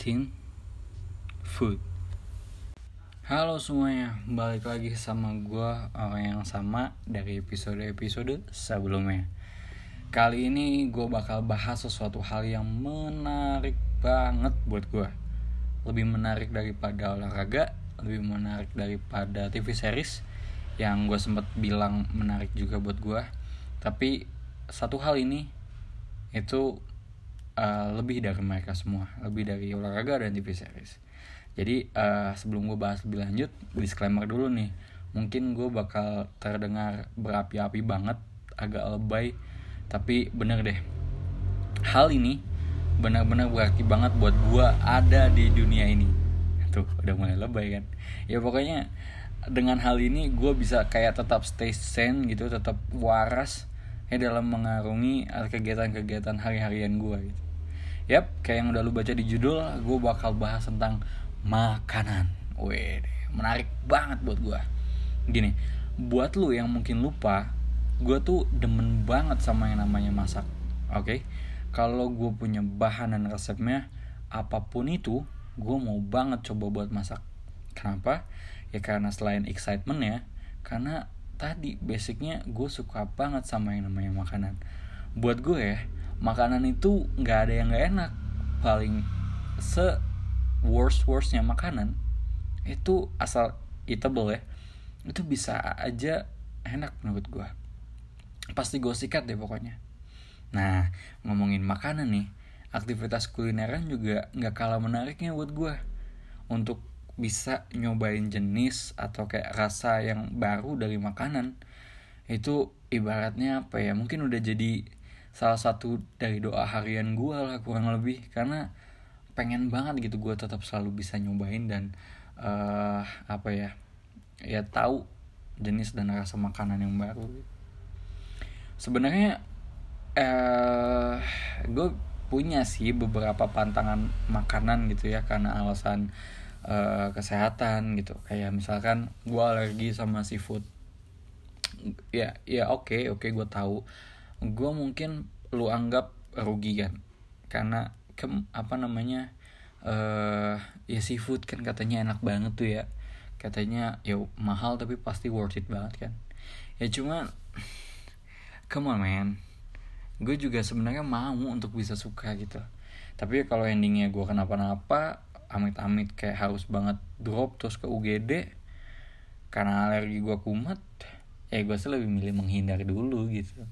eating food. Halo semuanya, balik lagi sama gue orang yang sama dari episode-episode sebelumnya. Kali ini gue bakal bahas sesuatu hal yang menarik banget buat gue. Lebih menarik daripada olahraga, lebih menarik daripada TV series yang gue sempat bilang menarik juga buat gue. Tapi satu hal ini itu uh, lebih dari mereka semua, lebih dari olahraga dan TV series. Jadi uh, sebelum gue bahas lebih lanjut, disclaimer dulu nih. Mungkin gue bakal terdengar berapi-api banget, agak lebay, tapi bener deh. Hal ini benar-benar berarti banget buat gue ada di dunia ini. Tuh, udah mulai lebay kan. Ya pokoknya dengan hal ini gue bisa kayak tetap stay sane gitu, tetap waras ya dalam mengarungi kegiatan-kegiatan hari-harian gue gitu. Yap, kayak yang udah lu baca di judul, gue bakal bahas tentang makanan. Wih, menarik banget buat gue. Gini, buat lu yang mungkin lupa, gue tuh demen banget sama yang namanya masak. Oke, okay? kalau gue punya bahan dan resepnya, apa pun itu, gue mau banget coba buat masak. Kenapa? Ya karena selain excitement ya, karena tadi basicnya gue suka banget sama yang namanya makanan. Buat gue ya, makanan itu nggak ada yang nggak enak. Paling se worst worstnya makanan itu asal eatable ya itu bisa aja enak menurut gue pasti gue sikat deh pokoknya. Nah ngomongin makanan nih aktivitas kulineran juga nggak kalah menariknya buat gue untuk bisa nyobain jenis atau kayak rasa yang baru dari makanan itu ibaratnya apa ya mungkin udah jadi salah satu dari doa harian gue lah kurang lebih. Karena pengen banget gitu gue tetap selalu bisa nyobain dan uh, apa ya ya tahu jenis dan rasa makanan yang baru. Sebenarnya uh, gue punya sih beberapa pantangan makanan gitu ya karena alasan uh, kesehatan gitu. Kayak misalkan gue alergi sama seafood. Ya ya oke okay, oke okay, gue tahu gue mungkin lu anggap rugi kan? Karena ke apa namanya uh, ya seafood kan katanya enak banget tuh ya. Katanya ya mahal tapi pasti worth it banget kan? Ya cuma come on man. Gue juga sebenarnya mau untuk bisa suka gitu. Tapi kalau endingnya gue kenapa-napa amit-amit kayak harus banget drop terus ke UGD karena alergi gue kumat ya gue sih lebih milih menghindar dulu gitu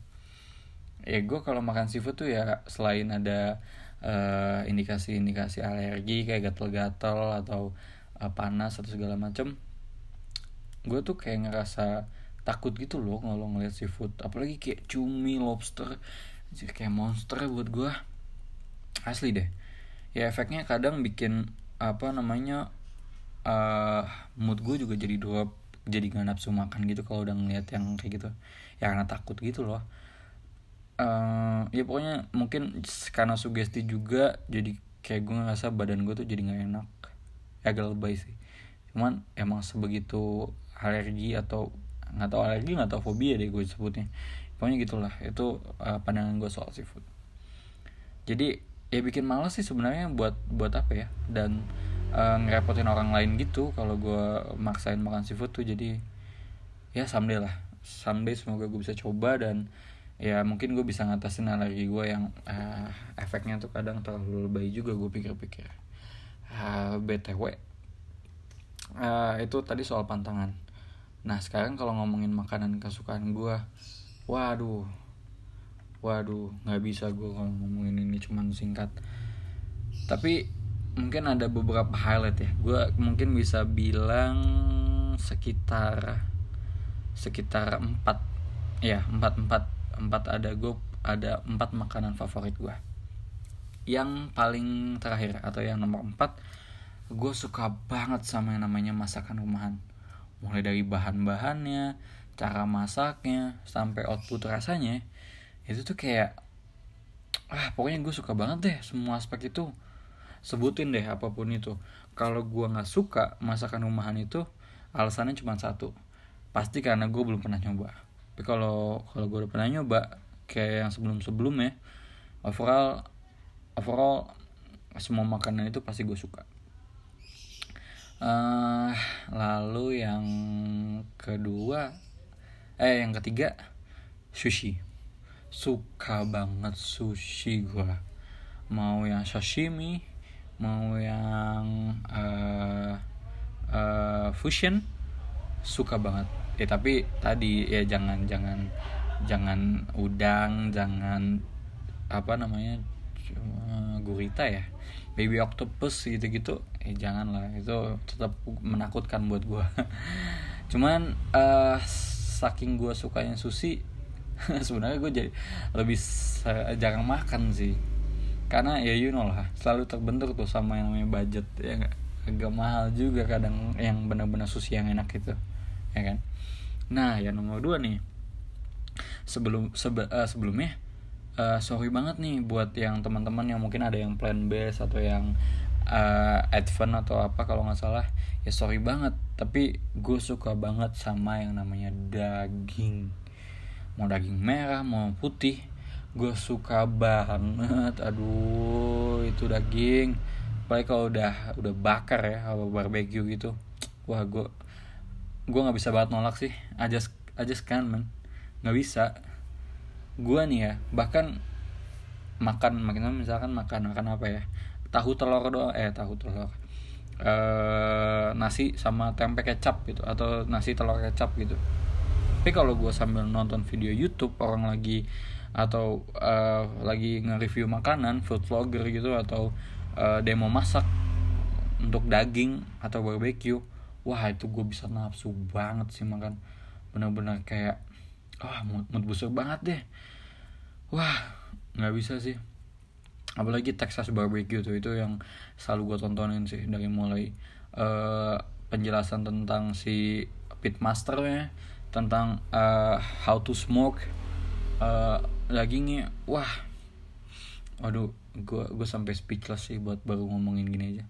ya gue kalau makan seafood tuh ya selain ada indikasi-indikasi uh, alergi kayak gatel-gatel atau uh, panas atau segala macem gue tuh kayak ngerasa takut gitu loh kalau ngeliat seafood. Apalagi kayak cumi lobster kayak monster buat gue asli deh. Ya efeknya kadang bikin apa namanya uh, mood gue juga jadi drop jadi gak nafsu makan gitu kalau udah ngeliat yang kayak gitu. Ya karena takut gitu loh uh, ya pokoknya mungkin karena sugesti juga jadi kayak gue ngerasa badan gue tuh jadi nggak enak. Agak lebay sih. Cuman emang sebegitu alergi atau nggak tahu alergi nggak tahu fobia deh gue sebutnya. Pokoknya gitulah itu uh, pandangan gue soal seafood. Jadi ya bikin malas sih sebenarnya buat buat apa ya? Dan uh, ngerepotin orang lain gitu kalau gue maksain makan seafood tuh. Jadi ya someday lah. Someday semoga gue bisa coba dan ya mungkin gue bisa ngatasin alergi gue yang uh, efeknya tuh kadang terlalu lebay juga gue pikir-pikir. Uh, btw uh, itu tadi soal pantangan. Nah sekarang kalau ngomongin makanan kesukaan gue waduh waduh nggak bisa gue kalau ngomongin ini cuman singkat. Tapi mungkin ada beberapa highlight ya. Gue mungkin bisa bilang sekitar sekitar empat ya empat empat empat ada gue ada empat makanan favorit gue yang paling terakhir atau yang nomor empat gue suka banget sama yang namanya masakan rumahan. Mulai dari bahan-bahannya cara masaknya sampai output rasanya itu tuh kayak ah pokoknya gue suka banget deh semua aspek itu. Sebutin deh apa pun itu. Kalau gue nggak suka masakan rumahan itu alasannya cuma satu. Pasti karena gue belum pernah nyoba tapi kalau kalau gue udah pernah nyoba kayak yang sebelum sebelumnya overall overall semua makanan itu pasti gue suka. Uh, lalu yang kedua eh yang ketiga sushi. Suka banget sushi gue mau yang sashimi mau yang uh, uh, fusion suka banget ya tapi tadi ya jangan jangan jangan udang jangan apa namanya gurita ya. Baby octopus gitu-gitu eh jangan lah itu tetap menakutkan buat gue cuman uh, saking gue sukanya sushi sebenarnya gue jadi lebih jarang makan sih. Karena ya you know lah selalu terbentur tuh sama yang namanya budget ya gak? agak mahal juga kadang yang benar-benar sushi yang enak itu ya kan? Nah yang nomor dua nih sebelum sebe, uh, sebelumnya uh, sorry banget nih buat yang teman-teman yang mungkin ada yang plan base atau yang uh, advent atau apa kalau nggak salah ya sorry banget tapi gue suka banget sama yang namanya daging. Mau daging merah mau putih gue suka banget. Aduh itu daging. Apalagi kalau udah udah bakar ya atau barbecue gitu. Wah gue gue nggak bisa banget nolak sih. Aja aja kan man. Nggak bisa. Gue nih ya bahkan makan makin misalkan makan makan apa ya? Tahu telur doang eh tahu telur. E, nasi sama tempe kecap gitu atau nasi telur kecap gitu. Tapi kalau gue sambil nonton video YouTube orang lagi atau uh, lagi nge-review makanan food vlogger gitu atau uh, demo masak untuk daging atau barbecue wah itu gue bisa nafsu banget sih makan. Bener-bener kayak wah mood, mood busuk banget deh. Wah nggak bisa sih. Apalagi Texas barbecue tuh itu yang selalu gue tontonin sih dari mulai uh, penjelasan tentang si pitmasternya tentang uh, how to smoke uh, dagingnya wah waduh gue gue sampai speechless sih buat baru ngomongin gini aja.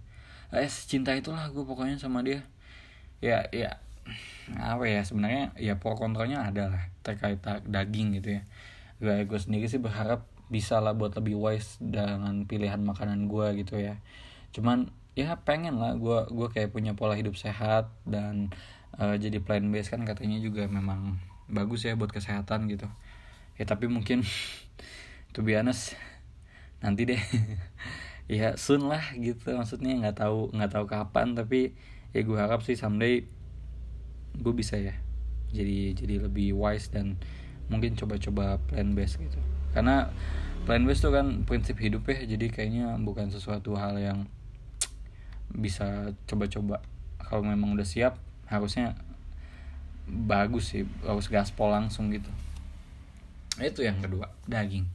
Eh cinta itulah gue pokoknya sama dia ya ya. Apa ya sebenarnya ya pro kontranya ada lah terkait daging gitu ya. Gue gue sendiri sih berharap bisa lah buat lebih wise dengan pilihan makanan gue gitu ya. Cuman ya pengen lah gue gue kayak punya pola hidup sehat dan uh, jadi plan base kan katanya juga memang bagus ya buat kesehatan gitu. Ya tapi mungkin to be honest nanti deh. Ya soon lah gitu. Maksudnya nggak tahu nggak tahu kapan tapi ya gue harap sih someday gue bisa ya jadi jadi lebih wise dan mungkin coba-coba plan base gitu. Karena plan base tuh kan prinsip hidup ya jadi kayaknya bukan sesuatu hal yang bisa coba-coba. Kalau memang udah siap harusnya bagus sih harus gaspol langsung gitu. Itu yang kedua daging.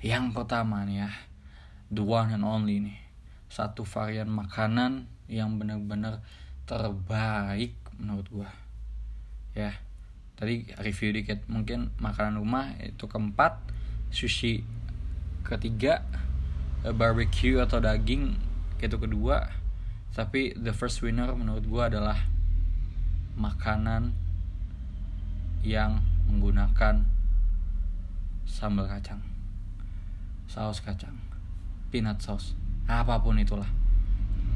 Yang pertama nih ya the one and only nih. Satu varian makanan yang benar-benar terbaik menurut gua. Ya tadi review dikit mungkin makanan rumah itu keempat sushi ketiga eh, barbecue atau daging itu kedua. Tapi the first winner menurut gue adalah makanan yang menggunakan sambal kacang. Saus kacang. Peanut sauce. Apa pun itulah.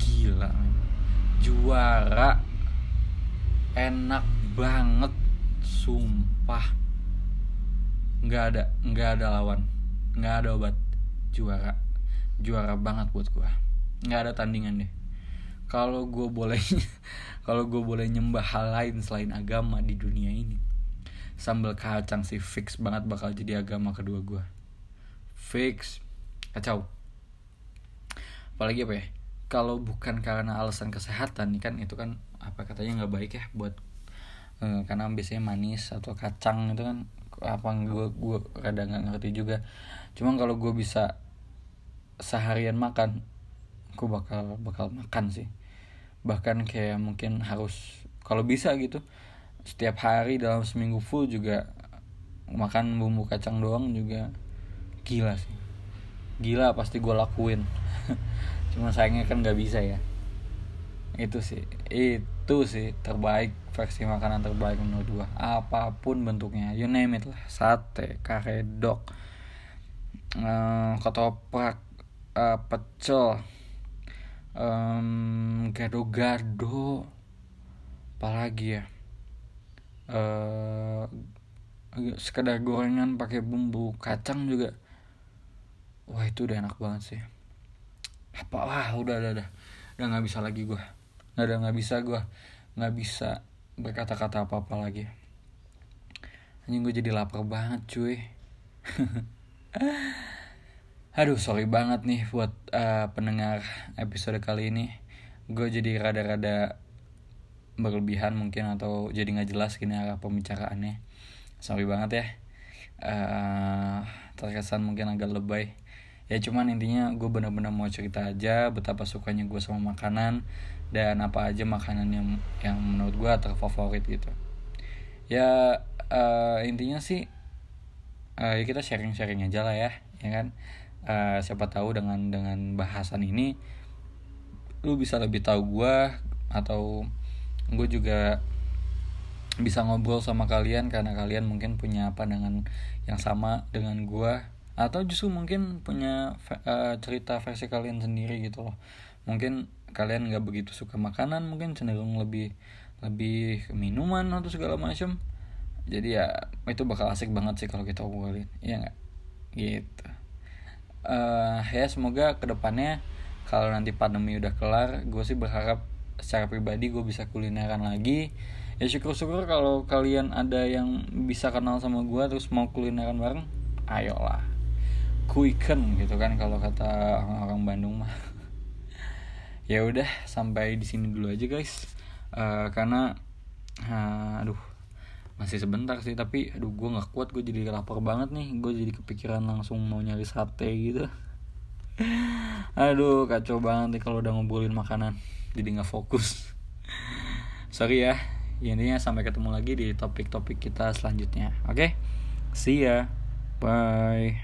Gila. Juara. Enak banget sumpah. Nggak ada nggak ada lawan. Nggak ada obat juara. Juara banget buat gue nggak ada tandingan deh. Kalau gue boleh kalau gue boleh nyembah hal lain selain agama di dunia ini sambal kacang sih fix banget bakal jadi agama kedua gue fix. Kacau. Apalagi apa ya kalau bukan karena alasan kesehatan nih kan itu kan apa katanya nggak baik ya buat eh, karena biasanya manis atau kacang itu kan apa gue gue kadang nggak ngerti juga. Cuman kalau gue bisa seharian makan gue bakal bakal makan sih. Bahkan kayak mungkin harus kalau bisa gitu setiap hari dalam seminggu full juga makan bumbu kacang doang juga. Gila sih. Gila pasti gue lakuin cuma sayangnya kan nggak bisa ya. Itu sih. Itu sih terbaik versi makanan terbaik menurut gua. Apa pun bentuknya you name it lah. Sate karedok uh, ketoprak uh, pecel um, gado-gado. Apalagi ya? Uh, sekedar gorengan pakai bumbu kacang juga. Wah itu udah enak banget sih apa wah udah udah udah. Udah nggak bisa lagi gue nggak ada nggak bisa gue nggak bisa berkata-kata apa-apa lagi. Anjing gue jadi lapar banget cuy. Aduh sorry banget nih buat uh, pendengar episode kali ini. Gue jadi rada-rada berlebihan mungkin atau jadi nggak jelas gini arah pembicaraannya. Sorry banget ya. Uh, terkesan mungkin agak lebay ya cuman intinya gue bener-bener mau cerita aja betapa sukanya gue sama makanan dan apa aja makanan yang yang menurut gue terfavorit gitu. Ya uh, intinya sih uh, ya kita sharing-sharing aja lah ya ya kan? Uh, siapa tahu dengan dengan bahasan ini lu bisa lebih tahu gue atau gue juga bisa ngobrol sama kalian karena kalian mungkin punya pandangan yang sama dengan gue atau justru mungkin punya uh, cerita versi kalian sendiri gitu loh. Mungkin kalian nggak begitu suka makanan mungkin cenderung lebih lebih minuman atau segala macam jadi ya itu bakal asik banget sih kalau kita ngobrolin ya nggak? Gitu. Uh, ya semoga ke depannya kalau nanti pandemi udah kelar gue sih berharap secara pribadi gue bisa kulineran lagi. Ya syukur-syukur kalau kalian ada yang bisa kenal sama gue terus mau kulineran bareng ayolah quicken gitu kan kalau kata orang-orang Bandung mah. Ya udah sampai di sini dulu aja guys. Uh, karena uh, aduh masih sebentar sih tapi aduh gue nggak kuat gue jadi lapar banget nih. Gue jadi kepikiran langsung mau nyari sate gitu. Aduh kacau banget nih kalau udah ngobrolin makanan. Jadi nggak fokus. Sorry ya. Intinya sampai ketemu lagi di topik-topik kita selanjutnya. Oke? Okay? see ya. Bye